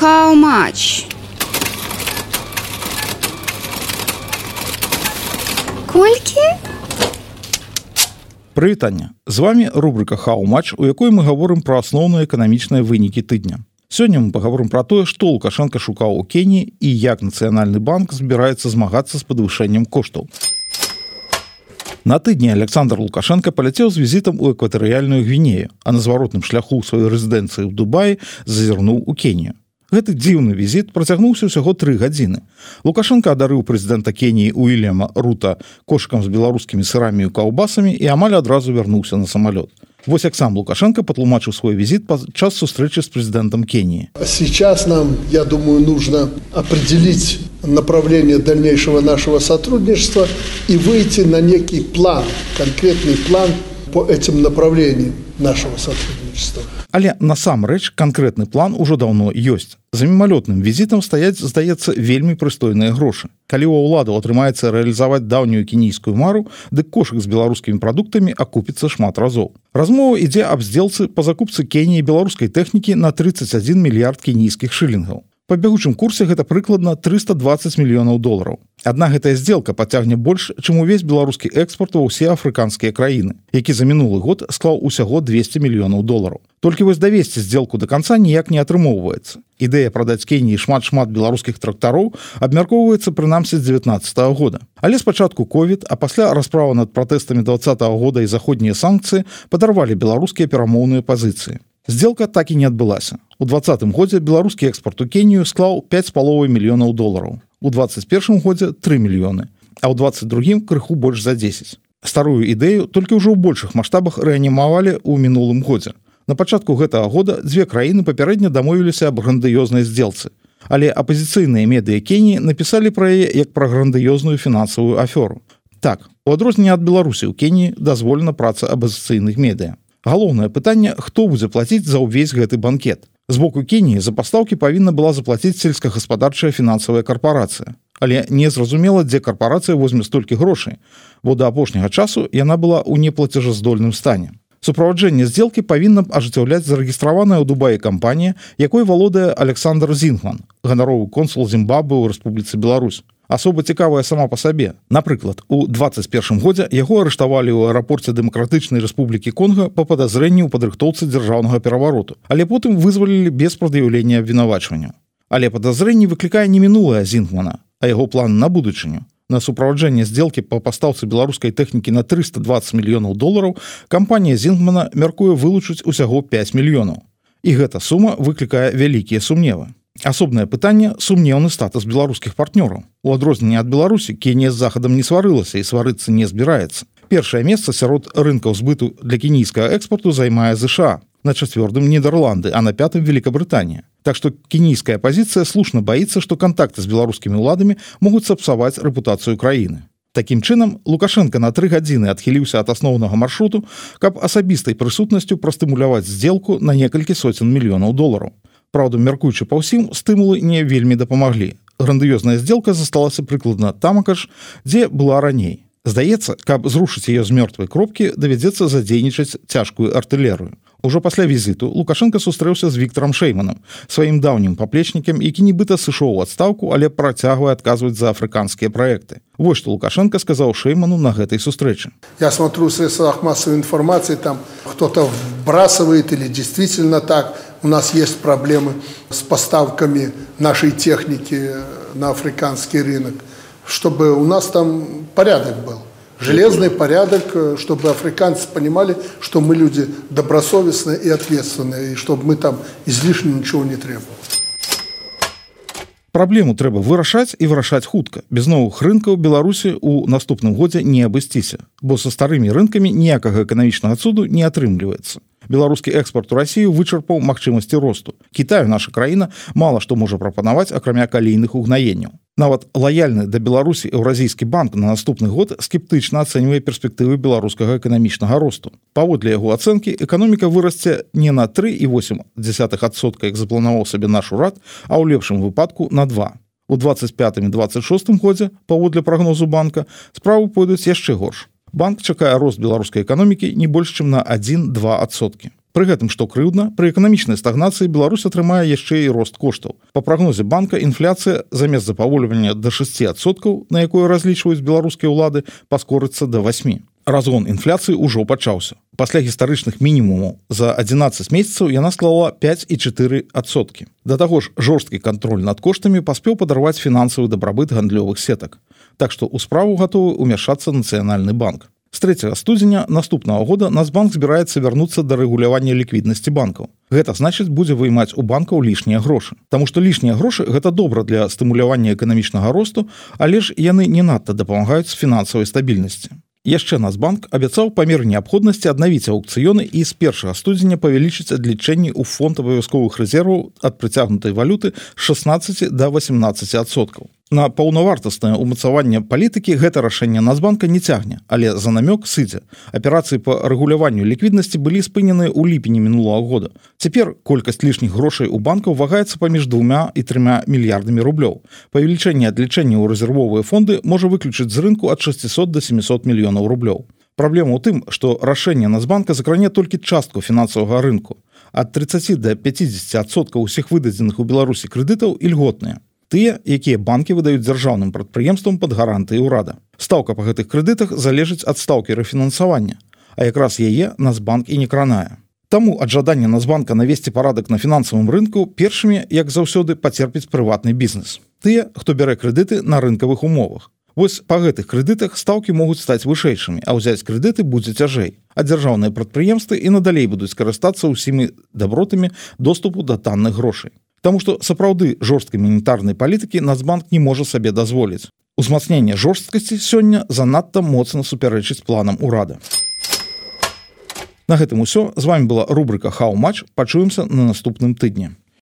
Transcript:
How much? Колькі? Прывітанне з вами рубрика хау-матч у якой мы гаворым пра асноўныя эканамічныя вынікі тыдня сёння мы паговорым пра тое што лукашенко шукаў у кені і як нацыянальны банк збіраецца змагацца з падвышэннем коштаў на тыдні александр лукашенко паляцеў з візітам у экватарыяльную гвінею а на зваротным шляху сваёй рэзідэнцыі ў дубаі зазірнуў у кенію Гэты дзіўны візіт працягнуўся ўсяго тры гадзіны. Лукашенко адарыў прэзідэнта Кеніі Уильяма Рута кошкам з беларускімі сырамі і каўбасамі і амаль адразу вярнуўся на самалёт. Вось як сам Лукашенко патлумачыў свой візіт падчас сустрэчы з прэзідэнтам Кеніі. Сейчас нам, я думаю, нужно определить направление дальнейшего нашего сотрудничества и выйти на некий план, конкретный план по этим направлениям нашего сотрудничества. Але насамрэч канкрэтны план ужо даўно ёсць. За мімалётным візітам стаяць, здаецца, вельмі прыстойныя грошы. Калі ў ўладу атрымаецца рэалізаваць даўнюю кенійскую мару, дык кошык з беларускімі прадуктамі акупіцца шмат разоў. Размова ідзе аб здзелцы па закупцы Кеніі беларускай тэхнікі на 31 мільярд кенійскіх шылінгаў па бягучым курсе гэта прыкладна 320 мільёнаў долараў. Адна гэтая сделка пацягне больш чым увесь беларускі экспорт ва ўсе афрыканскія краіны які за мінулы год склаў усяго 200 мільёнаў долараў. Толькі вось давесці сделку до конца ніяк не атрымоўваецца. Ідэя прадаць кеніі шмат шмат беларускіх трактароў абмяркоўваецца прынамсі з 19 -го года. Але спачатку ковід а пасля расправа над пратэстамі два -го года і заходнія санкцыі падарвалі беларускія перамоўныя пазіцыі Сделка так і не адбылася. У двадцатым годзе беларускі экспорт у Кенію склаў 5 з паловай мільёнаў долараў. У 21 годзе 3 мільёны, а ў 22 крыху больш за 10. Старую ідэю толькі ўжо ў большых маштабах рэанімавалі ў мінулым годзе. На пачатку гэтага года дзве краіны папярэдне дамовіліся аб грандыёзнай здзелцы. Але апазіцыйныя медыа Кеніі напісалі пра яе як пра грандыёзную фінансавую афёру. Так, у адрозненне ад Беларусі ў Кеніі дазволена праца абазіцыйных медыа галоўнае пытанне хто будзе плаціць за ўвесь гэты банкет. З боку кеніі за пастаўкі павінна была заплаціць сельскагаспадарчая фінансавая карпорацыя але незразумела дзе карпорацыя возьме столькі грошай бо да апошняга часу яна была ў неплацежаздольным стане. Суправаджэнне сделкі павінна ажыццяўляць зарэгістраваная ў дубаі кампанія якой валодае александр зінгман ганаровы консул зімбабы ў рэспубліцы Беларусь асоба цікавая сама по сабе. Напрыклад у 21 годзе яго арыштавалі ў аэрапорце дэмакратычнай рэспублікі конга по падазрэнню ў падрыхтоўцы дзяржаўнага перавароту але потым вызвалілі без прад'яўлення абвінавачвання. Але падазрэнні выклікае не мінулая зінгмана а яго план на будучыню. На суправаджэнне сделкі по пастаўцы беларускай тэхнікі на 320 мільёнаў долараў кампанія зінгмана мяркуе вылучыць усяго 5 мільёнаў. І гэта сума выклікае вялікія сумневы асобнае пытанне сумнеўны статус беларускіх партнёраў у адрозненне ад беларусі кенія з захадам не сварылася і сварыцца не збіраецца першае месца сярод рынкаў збыту для кенійскага экспорту займае ЗША на чацвёртым нідерланды а на пятым великабрытанія так что кенійская пазіцыя слушна баіцца што кантакты з беларускімі ўладамі могуць сапсаваць рэпутацыю краіны Такім чынам лукашенко на тры гадзіны адхіліўся ад асноўнага маршруту каб асабістай прысутнасцю прастымуляваць здзелку на некалькі соцен мільёнаў долараў Праўда, мяркуючы па ўсім стымулы не вельмі дапамаглі. Грандыёзная сделка засталася прыкладна тамакаш, дзе была раней. Здаецца, каб зрушыць яе з мёртвай кропкі, давядзецца задзейнічаць цяжкую артылерыю. Ужо пасля візіту Лукашенко сустрэўся з Віктором Шейманам, сваім даўнім паплечнікам, які нібыта сышоў у адстаўку, але працягвае адказваць за афрыканскія праекты. Вось што Лукашенко сказаў Шейману на гэтай сустрэчы. Я смотрю средствах массовой информации, там кто-то вбрасывает или действительно так. У нас есть проблемы с поставками нашей техники на африканский рынок, чтобы у нас там порядок был железный порядок, э, чтобы африканцы понимали, что мы люди добросовестные и ответственные, и чтобы мы там излишне ничего не требовали. Праблему трэба вырашаць і вырашаць хутка. Без новых рынкаў Беларусі ў наступным годзе не абысціся, бо са старымі рынкамі ніякага эканамічнага цуду не атрымліваецца беларускі экспорт у Росію вычарпаў магчымасці росту. Китаю наша краіна мала што можа прапанаваць акрамя калійных угнаенняў нават лаяльны да беларусі еўразійскі банк на наступны год скептычна ацэньвае перспектывы беларускага эканамічнага росту. Паводле яго ацэнкі эканоміка вырасце не на 3,8 десятсотка як запланаваў сабе наш урад а ў лепшым выпадку на два. У 25 26 годзе паводле прагнозу банка справу пойдуць яшчэ горш банк чакае рост беларускай эканомікі не больш чым на 1-2соткі Пры гэтым што крыўдна пры эканамічнай стагнацыі Беларусь атрымае яшчэ і рост коштаў. По прагнозе банка інфляцыя замест запавольвання до 6соткаў на якое разлічваюць беларускія ўлады паскорыцца до 8 разгон інфляцыі ўжо пачаўся. Пасля гістарычных мінімумаў за 11 месяцаў яна склала 5 і 4 адсоткі. Да таго ж жорсткі кантроль над коштамі паспеў падарваць фінансавы дабрабыт гандлёвых сетак так што ў справу гатовы ўмяшацца нацыянальны банк С 3 студзеня наступного года Нацбанк збіраецца вярнуцца да рэгулявання ліквіднасці банкаў. Гэта значыць будзе вымаць у банкаў лішнія грошы. Таму што лішнія грошы гэта добра для стымулявання эканамічнага росту, але ж яны не надта дапамагаюць фінансавай стабільнасці. Яшчэ Нацбанк абяцаў памер неабходнасці аднавіць аукцыёны і з першага студзеня павялічыць адлічэнні ў фонд абавязковых рэзерваў ад прыцягнутай валюты 16 до 18 адсоткаў на паўнавартаснае умацаванне палітыкі гэта рашэнне нацбанка не цягне але за намёк сыдзе. Аперацыі по рэгуляванню ліквіднасці былі спынены ў ліпені мінулого года. Цяпер колькасць лішніх грошай у банкаў вагаецца паміж двумя і трымя мільярдамі рублёў. Павелічэнне адлічэння ў рэзервовыя фонды можа выключыць з рынку ад 600 до 700 мільёнаў рублёў. Праблема ў тым што рашэнне нацбанка закране толькі частку фінансавага рынку. Ад 30 до 50соткаў усіх выдадзеных у беларусі крэдытаў і льготныя тыя якія банкі выдаюць дзяржаўным прадпрыемствам под гарантыі ўрада стаўка па гэтых крэдытах залежыць ад стаўкі рэфінансавання а якраз яе нацбанк і не кранае Таму ад жадання нацбанка навесці парадак на фінансавым рынку першымі як заўсёды пацерпіць прыватны бізнес тыя хто бярэ крэдыты на рынкавых умовах Вось па гэтых крэдытах стаўкі могуць стаць вышэйшымі, а ўзяць крэдыты будзе цяжэй. А дзяржаўныя прадпрыемствы і надалей будуць карыстацца ўсімі дабротамі доступу да танных грошай. Таму што сапраўды жорсткай манітарнай палітыкі Нацбанк не можа сабе дазволіць. Узмацненне жорсткасці сёння занадта моцна супярэчыць планам урада. На гэтым усё з вами была рубрика хау-матч пачуемся на наступным тыдні.